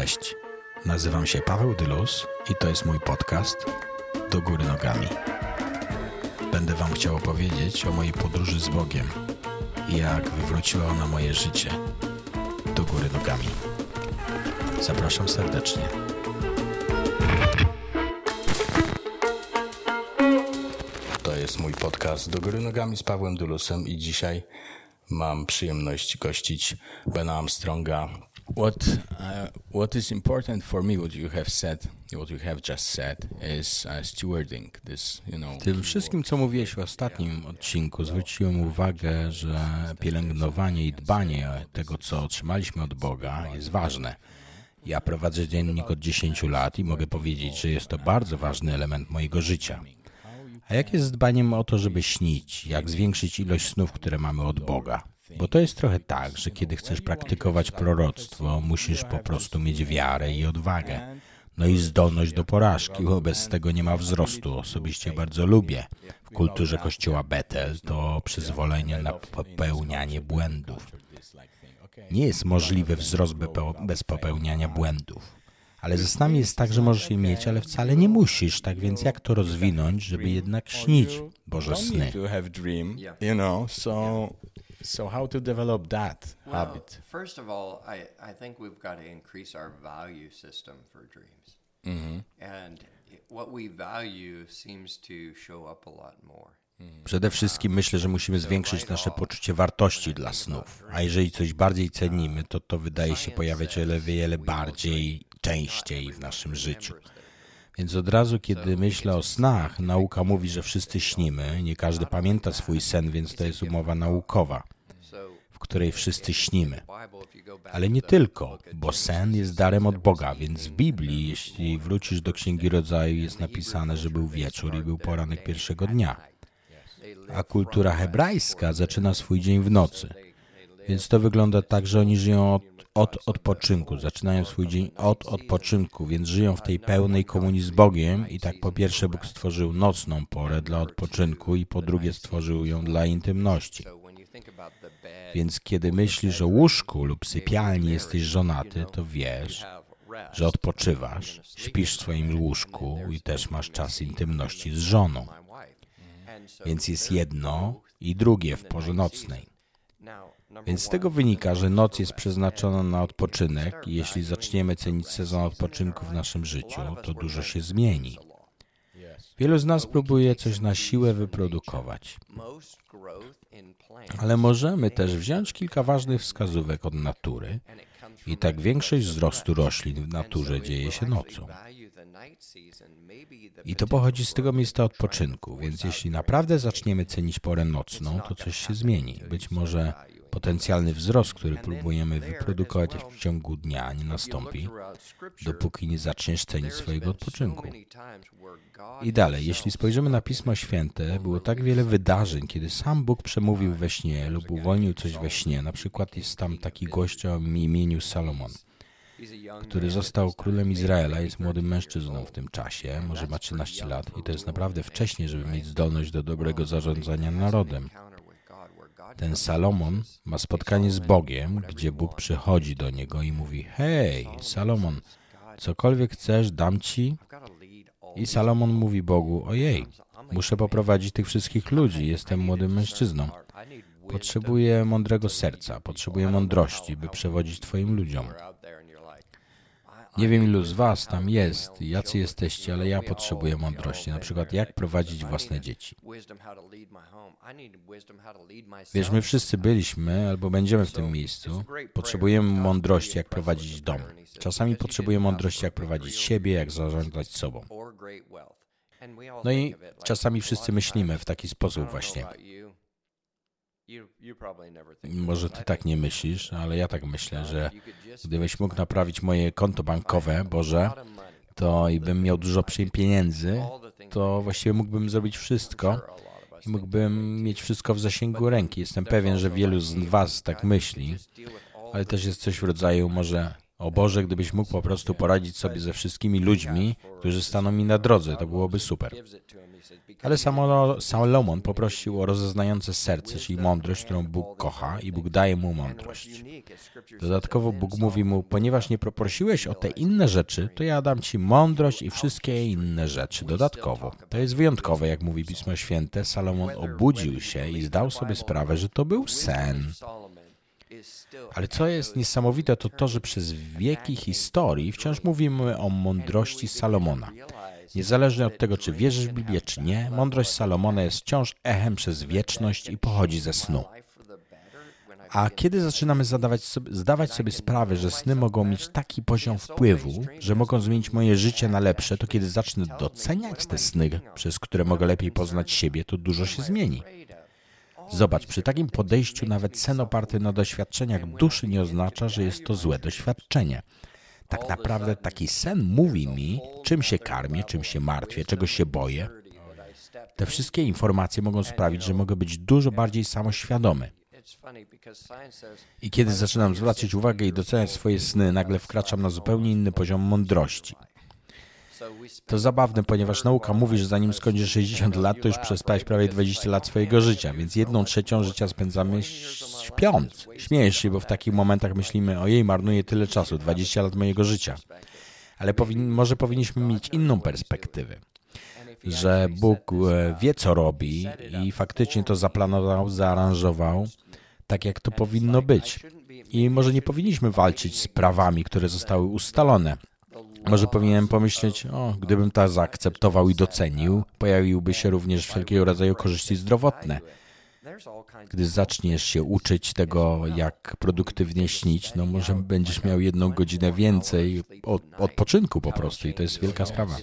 Cześć, nazywam się Paweł Dylus i to jest mój podcast Do Góry Nogami. Będę Wam chciał opowiedzieć o mojej podróży z Bogiem i jak wywróciła ona moje życie do góry nogami. Zapraszam serdecznie. To jest mój podcast Do Góry Nogami z Pawłem Dulusem i dzisiaj mam przyjemność gościć Bena Armstronga. What, uh, what is important for me, what you have said, what you have just said, is uh, stewarding this, you know. Tym wszystkim, co mówiłeś w ostatnim odcinku, zwróciłem uwagę, że pielęgnowanie i dbanie tego, co otrzymaliśmy od Boga, jest ważne. Ja prowadzę dziennik od 10 lat i mogę powiedzieć, że jest to bardzo ważny element mojego życia. A jak jest z dbaniem o to, żeby śnić? Jak zwiększyć ilość snów, które mamy od Boga? Bo to jest trochę tak, że kiedy chcesz praktykować proroctwo, musisz po prostu mieć wiarę i odwagę. No i zdolność do porażki, bo bez tego nie ma wzrostu. Osobiście bardzo lubię w kulturze kościoła Betel to przyzwolenie na popełnianie błędów. Nie jest możliwy wzrost bez popełniania błędów. Ale ze snami jest tak, że możesz je mieć, ale wcale nie musisz. Tak więc jak to rozwinąć, żeby jednak śnić Boże sny? So how to develop that well, habit? First of all, I, I think we've got to increase our value system for dreams. Mm-hmm. And what we value seems to show up a lot more. Przede wszystkim myślę, że musimy zwiększyć nasze poczucie wartości dla snów. A jeżeli coś bardziej cenimy, to to wydaje się pojawiać o wiele bardziej częściej w naszym życiu. Więc od razu, kiedy myślę o snach, nauka mówi, że wszyscy śnimy. Nie każdy pamięta swój sen, więc to jest umowa naukowa, w której wszyscy śnimy. Ale nie tylko, bo sen jest darem od Boga, więc w Biblii, jeśli wrócisz do Księgi Rodzaju, jest napisane, że był wieczór i był poranek pierwszego dnia. A kultura hebrajska zaczyna swój dzień w nocy. Więc to wygląda tak, że oni żyją od, od odpoczynku, zaczynają swój dzień od odpoczynku, więc żyją w tej pełnej komunii z Bogiem i tak po pierwsze Bóg stworzył nocną porę dla odpoczynku i po drugie stworzył ją dla intymności. Więc kiedy myślisz o łóżku lub sypialni jesteś żonaty, to wiesz, że odpoczywasz, śpisz w swoim łóżku i też masz czas intymności z żoną. Więc jest jedno i drugie w porze nocnej. Więc z tego wynika, że noc jest przeznaczona na odpoczynek i jeśli zaczniemy cenić sezon odpoczynku w naszym życiu, to dużo się zmieni. Wielu z nas próbuje coś na siłę wyprodukować. Ale możemy też wziąć kilka ważnych wskazówek od natury i tak większość wzrostu roślin w naturze dzieje się nocą. I to pochodzi z tego miejsca odpoczynku, więc jeśli naprawdę zaczniemy cenić porę nocną, to coś się zmieni. Być może Potencjalny wzrost, który próbujemy wyprodukować w ciągu dnia, nie nastąpi, dopóki nie zaczniesz cenić swojego odpoczynku. I dalej, jeśli spojrzymy na Pismo Święte, było tak wiele wydarzeń, kiedy sam Bóg przemówił we śnie lub uwolnił coś we śnie. Na przykład jest tam taki gość o imieniu Salomon który został królem Izraela, jest młodym mężczyzną w tym czasie, może ma 13 lat i to jest naprawdę wcześnie, żeby mieć zdolność do dobrego zarządzania narodem. Ten Salomon ma spotkanie z Bogiem, gdzie Bóg przychodzi do niego i mówi: Hej, Salomon, cokolwiek chcesz, dam ci. I Salomon mówi Bogu: Ojej, muszę poprowadzić tych wszystkich ludzi, jestem młodym mężczyzną. Potrzebuję mądrego serca, potrzebuję mądrości, by przewodzić Twoim ludziom. Nie wiem, ilu z Was tam jest, jacy jesteście, ale ja potrzebuję mądrości. Na przykład, jak prowadzić własne dzieci. Wiesz, my wszyscy byliśmy albo będziemy w tym miejscu. Potrzebujemy mądrości, jak prowadzić dom. Czasami potrzebujemy mądrości, jak prowadzić siebie, jak zarządzać sobą. No i czasami wszyscy myślimy w taki sposób właśnie. Może ty tak nie myślisz, ale ja tak myślę, że gdybyś mógł naprawić moje konto bankowe, Boże, to i bym miał dużo pieniędzy, to właściwie mógłbym zrobić wszystko i mógłbym mieć wszystko w zasięgu ręki. Jestem pewien, że wielu z Was tak myśli, ale też jest coś w rodzaju może, o Boże, gdybyś mógł po prostu poradzić sobie ze wszystkimi ludźmi, którzy staną mi na drodze, to byłoby super. Ale Salomon poprosił o rozeznające serce, czyli mądrość, którą Bóg kocha i Bóg daje mu mądrość. Dodatkowo Bóg mówi mu, ponieważ nie poprosiłeś o te inne rzeczy, to ja dam ci mądrość i wszystkie inne rzeczy dodatkowo. To jest wyjątkowe, jak mówi Pismo Święte. Salomon obudził się i zdał sobie sprawę, że to był sen. Ale co jest niesamowite, to to, że przez wieki historii wciąż mówimy o mądrości Salomona. Niezależnie od tego, czy wierzysz w Biblię, czy nie, mądrość Salomona jest wciąż echem przez wieczność i pochodzi ze snu. A kiedy zaczynamy zadawać sobie, zdawać sobie sprawę, że sny mogą mieć taki poziom wpływu, że mogą zmienić moje życie na lepsze, to kiedy zacznę doceniać te sny, przez które mogę lepiej poznać siebie, to dużo się zmieni. Zobacz, przy takim podejściu nawet sen oparty na doświadczeniach duszy nie oznacza, że jest to złe doświadczenie. Tak naprawdę taki sen mówi mi, czym się karmię, czym się martwię, czego się boję. Te wszystkie informacje mogą sprawić, że mogę być dużo bardziej samoświadomy. I kiedy zaczynam zwracać uwagę i doceniać swoje sny, nagle wkraczam na zupełnie inny poziom mądrości. To zabawne, ponieważ nauka mówi, że zanim skończysz 60 lat, to już przespałeś prawie 20 lat swojego życia, więc jedną trzecią życia spędzamy śpiąc. Śmiejesz się, bo w takich momentach myślimy, ojej, marnuję tyle czasu, 20 lat mojego życia. Ale powin może powinniśmy mieć inną perspektywę że Bóg e, wie, co robi i faktycznie to zaplanował, zaaranżował tak, jak to powinno być. I może nie powinniśmy walczyć z prawami, które zostały ustalone. Może powinienem pomyśleć, o, gdybym to zaakceptował i docenił, pojawiłby się również wszelkiego rodzaju korzyści zdrowotne. Gdy zaczniesz się uczyć tego, jak produktywnie śnić, no może będziesz miał jedną godzinę więcej od, odpoczynku po prostu i to jest wielka sprawa.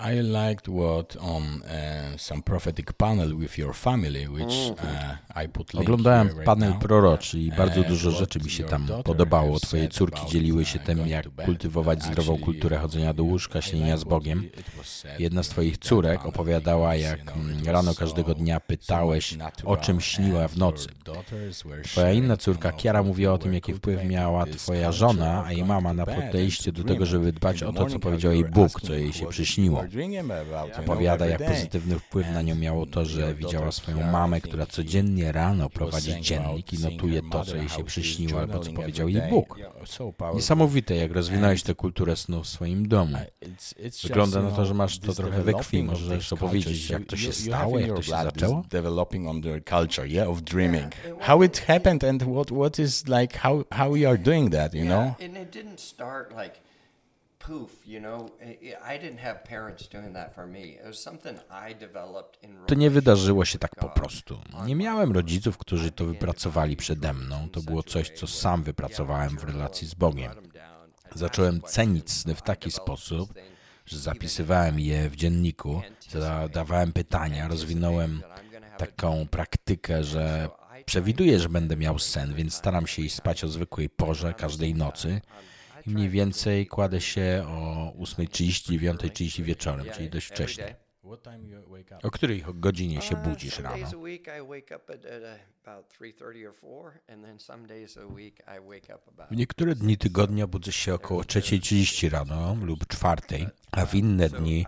I liked what on uh, some prophetic panel with your family, which mm. uh, I put Oglądałem panel proroczy i bardzo dużo rzeczy mi się tam podobało. Twoje córki dzieliły się tym, jak kultywować zdrową kulturę chodzenia do łóżka, śnienia z Bogiem. Jedna z twoich córek opowiadała, jak mm, rano każdego dnia pytałeś, o czym śniła w nocy. Twoja inna córka, Kiara, mówiła o tym, jaki wpływ miała twoja żona, a jej mama na podejście do tego, żeby dbać o to, co powiedział jej Bóg, co jej się przyśniło. Opowiada, jak pozytywny wpływ na nią miało to, że widziała swoją mamę, która codziennie rano prowadzi dziennik i notuje to, co jej się przyśniło albo co powiedział jej Bóg. Niesamowite, jak rozwinąłeś tę kulturę snu w swoim domu. Wygląda na to, że masz to trochę we krwi. Możesz opowiedzieć, jak to się stało, jak to się zaczęło? Developing on the culture, yeah, of dreaming. How it happened and what, what is like, how, how you are doing that, you know? And it didn't start like To nie wydarzyło się tak po prostu. Nie miałem rodziców, którzy to wypracowali przede mną. To było coś, co sam wypracowałem w relacji z Bogiem. Zacząłem cenić sny w taki sposób, że zapisywałem je w dzienniku, zadawałem pytania, rozwinąłem taką praktykę, że przewiduję, że będę miał sen, więc staram się iść spać o zwykłej porze każdej nocy mniej więcej kładę się o 8.30, 9.30 wieczorem, czyli dość wcześnie. O której godzinie się budzisz rano? W niektóre dni tygodnia budzę się około 3.30 rano lub 4.00, a w inne dni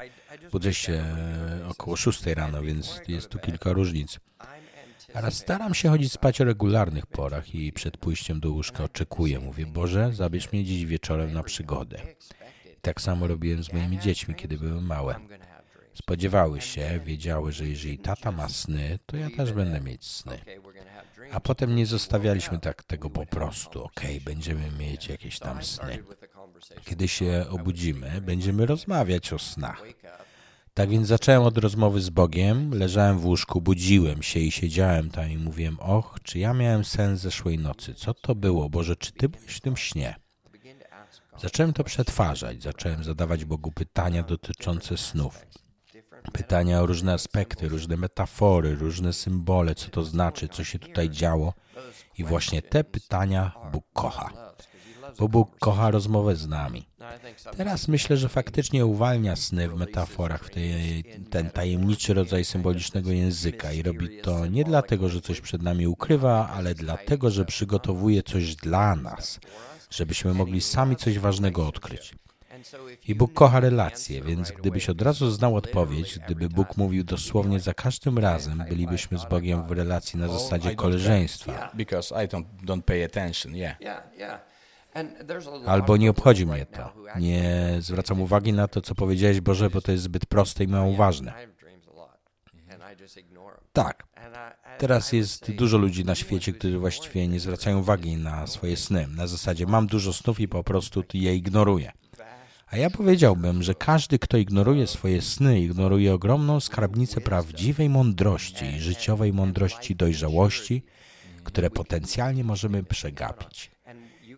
budzę się około 6 rano, więc jest tu kilka różnic. Ale staram się chodzić spać o regularnych porach i przed pójściem do łóżka oczekuję. Mówię, Boże, zabierz mnie dziś wieczorem na przygodę. I tak samo robiłem z moimi dziećmi, kiedy były małe. Spodziewały się, wiedziały, że jeżeli tata ma sny, to ja też będę mieć sny. A potem nie zostawialiśmy tak tego po prostu. Okej, okay, będziemy mieć jakieś tam sny. Kiedy się obudzimy, będziemy rozmawiać o snach. Tak więc zacząłem od rozmowy z Bogiem, leżałem w łóżku, budziłem się i siedziałem tam i mówiłem, och, czy ja miałem sen zeszłej nocy? Co to było? Boże, czy Ty byłeś w tym śnie? Zacząłem to przetwarzać, zacząłem zadawać Bogu pytania dotyczące snów. Pytania o różne aspekty, różne metafory, różne symbole, co to znaczy, co się tutaj działo. I właśnie te pytania Bóg kocha. Bo Bóg kocha rozmowę z nami. Teraz myślę, że faktycznie uwalnia sny w metaforach, w tej, ten tajemniczy rodzaj symbolicznego języka i robi to nie dlatego, że coś przed nami ukrywa, ale dlatego, że przygotowuje coś dla nas, żebyśmy mogli sami coś ważnego odkryć. I Bóg kocha relacje, więc gdybyś od razu znał odpowiedź, gdyby Bóg mówił dosłownie za każdym razem, bylibyśmy z Bogiem w relacji na zasadzie koleżeństwa. Because I don't, don't pay attention, yeah. Albo nie obchodzi mnie to. Nie zwracam uwagi na to, co powiedziałeś, Boże, bo to jest zbyt proste i mało ważne. Tak. Teraz jest dużo ludzi na świecie, którzy właściwie nie zwracają uwagi na swoje sny. Na zasadzie mam dużo snów i po prostu je ignoruję. A ja powiedziałbym, że każdy, kto ignoruje swoje sny, ignoruje ogromną skarbnicę prawdziwej mądrości życiowej mądrości dojrzałości, które potencjalnie możemy przegapić.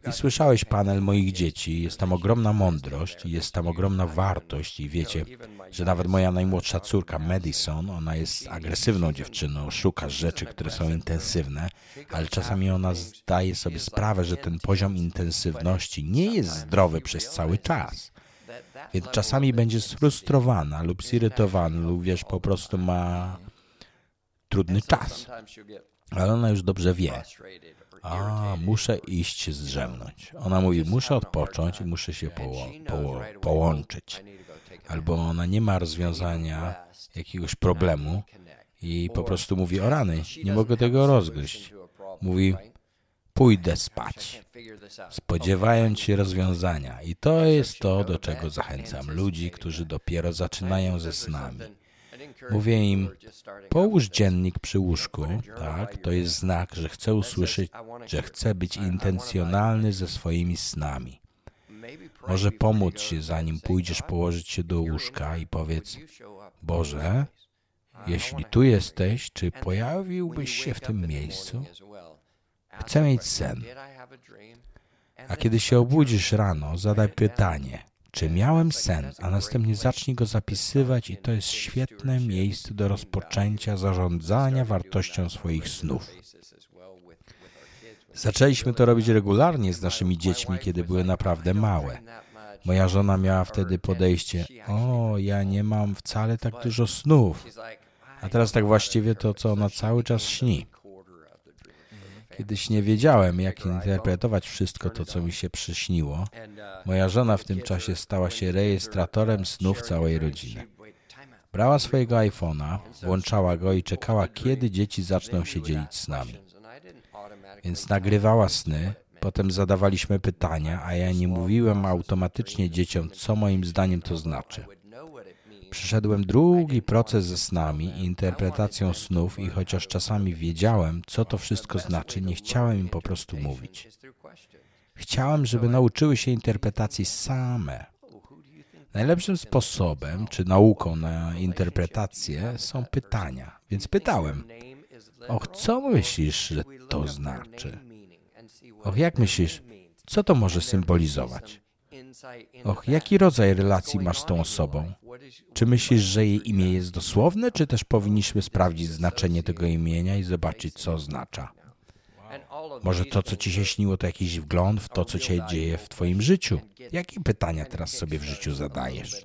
I słyszałeś panel moich dzieci, jest tam ogromna mądrość, jest tam ogromna wartość i wiecie, że nawet moja najmłodsza córka Madison, ona jest agresywną dziewczyną, szuka rzeczy, które są intensywne, ale czasami ona zdaje sobie sprawę, że ten poziom intensywności nie jest zdrowy przez cały czas. Więc czasami będzie sfrustrowana lub zirytowana lub wiesz, po prostu ma trudny czas. Ale ona już dobrze wie. A, muszę iść zdrzemnąć. Ona mówi, muszę odpocząć i muszę się poło poło połączyć. Albo ona nie ma rozwiązania jakiegoś problemu i po prostu mówi, o rany, nie mogę tego rozgryźć. Mówi, pójdę spać, spodziewając się rozwiązania. I to jest to, do czego zachęcam ludzi, którzy dopiero zaczynają ze snami. Mówię im, połóż dziennik przy łóżku, tak, to jest znak, że chcę usłyszeć, że chcę być intencjonalny ze swoimi snami. Może pomóc się, zanim pójdziesz położyć się do łóżka i powiedz, Boże, jeśli tu jesteś, czy pojawiłbyś się w tym miejscu? Chcę mieć sen. A kiedy się obudzisz rano, zadaj pytanie, czy miałem sen, a następnie zacznij go zapisywać i to jest świetne miejsce do rozpoczęcia zarządzania wartością swoich snów. Zaczęliśmy to robić regularnie z naszymi dziećmi, kiedy były naprawdę małe. Moja żona miała wtedy podejście: O, ja nie mam wcale tak dużo snów. A teraz tak właściwie to, co ona cały czas śni. Kiedyś nie wiedziałem, jak interpretować wszystko to, co mi się przyśniło. Moja żona w tym czasie stała się rejestratorem snów całej rodziny. Brała swojego iPhone'a, włączała go i czekała, kiedy dzieci zaczną się dzielić z nami. Więc nagrywała sny, potem zadawaliśmy pytania, a ja nie mówiłem automatycznie dzieciom, co moim zdaniem to znaczy. Przyszedłem drugi proces ze snami i interpretacją snów i chociaż czasami wiedziałem, co to wszystko znaczy, nie chciałem im po prostu mówić. Chciałem, żeby nauczyły się interpretacji same. Najlepszym sposobem, czy nauką na interpretację są pytania. Więc pytałem, och, co myślisz, że to znaczy? Och, jak myślisz, co to może symbolizować? Och, jaki rodzaj relacji masz z tą osobą? Czy myślisz, że jej imię jest dosłowne, czy też powinniśmy sprawdzić znaczenie tego imienia i zobaczyć, co oznacza? Może to, co ci się śniło, to jakiś wgląd w to, co się dzieje w twoim życiu? Jakie pytania teraz sobie w życiu zadajesz?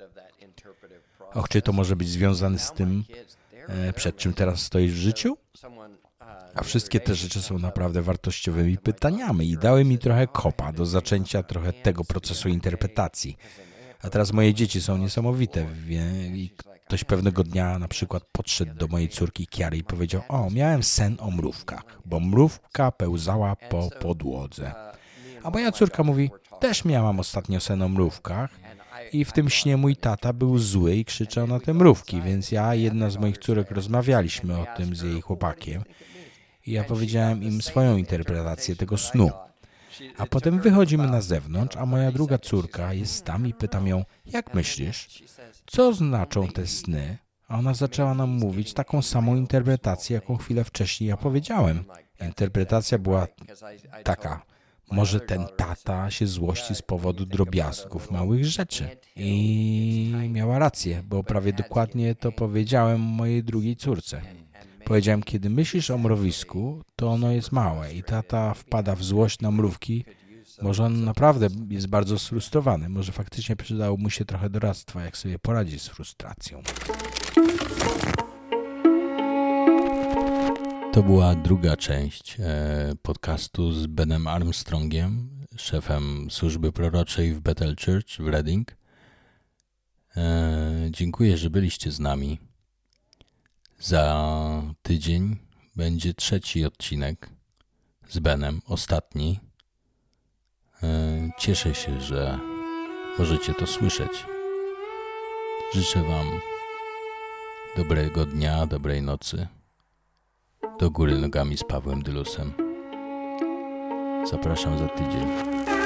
Och, czy to może być związane z tym, e, przed czym teraz stoisz w życiu? A wszystkie te rzeczy są naprawdę wartościowymi pytaniami i dały mi trochę kopa do zaczęcia trochę tego procesu interpretacji. A teraz moje dzieci są niesamowite. I ktoś pewnego dnia na przykład podszedł do mojej córki Kiary i powiedział: O, miałem sen o mrówkach, bo mrówka pełzała po podłodze. A moja córka mówi: Też miałam ostatnio sen o mrówkach. I w tym śnie mój tata był zły i krzyczał na te mrówki, więc ja, jedna z moich córek, rozmawialiśmy o tym z jej chłopakiem. I ja powiedziałem im swoją interpretację tego snu. A potem wychodzimy na zewnątrz, a moja druga córka jest tam i pytam ją, jak myślisz, co znaczą te sny? A ona zaczęła nam mówić taką samą interpretację, jaką chwilę wcześniej ja powiedziałem. Interpretacja była taka, może ten tata się złości z powodu drobiazgów małych rzeczy. I miała rację, bo prawie dokładnie to powiedziałem mojej drugiej córce. Powiedziałem, kiedy myślisz o mrowisku, to ono jest małe i tata wpada w złość na mrówki, Może on naprawdę jest bardzo sfrustrowany. Może faktycznie przydało mu się trochę doradztwa, jak sobie poradzić z frustracją. To była druga część e, podcastu z Benem Armstrongiem, szefem służby proroczej w Bethel Church w Reading. E, dziękuję, że byliście z nami. Za tydzień będzie trzeci odcinek z Benem, ostatni. E, cieszę się, że możecie to słyszeć. Życzę Wam dobrego dnia, dobrej nocy. Do góry nogami z Pawłem Dylusem. Zapraszam za tydzień.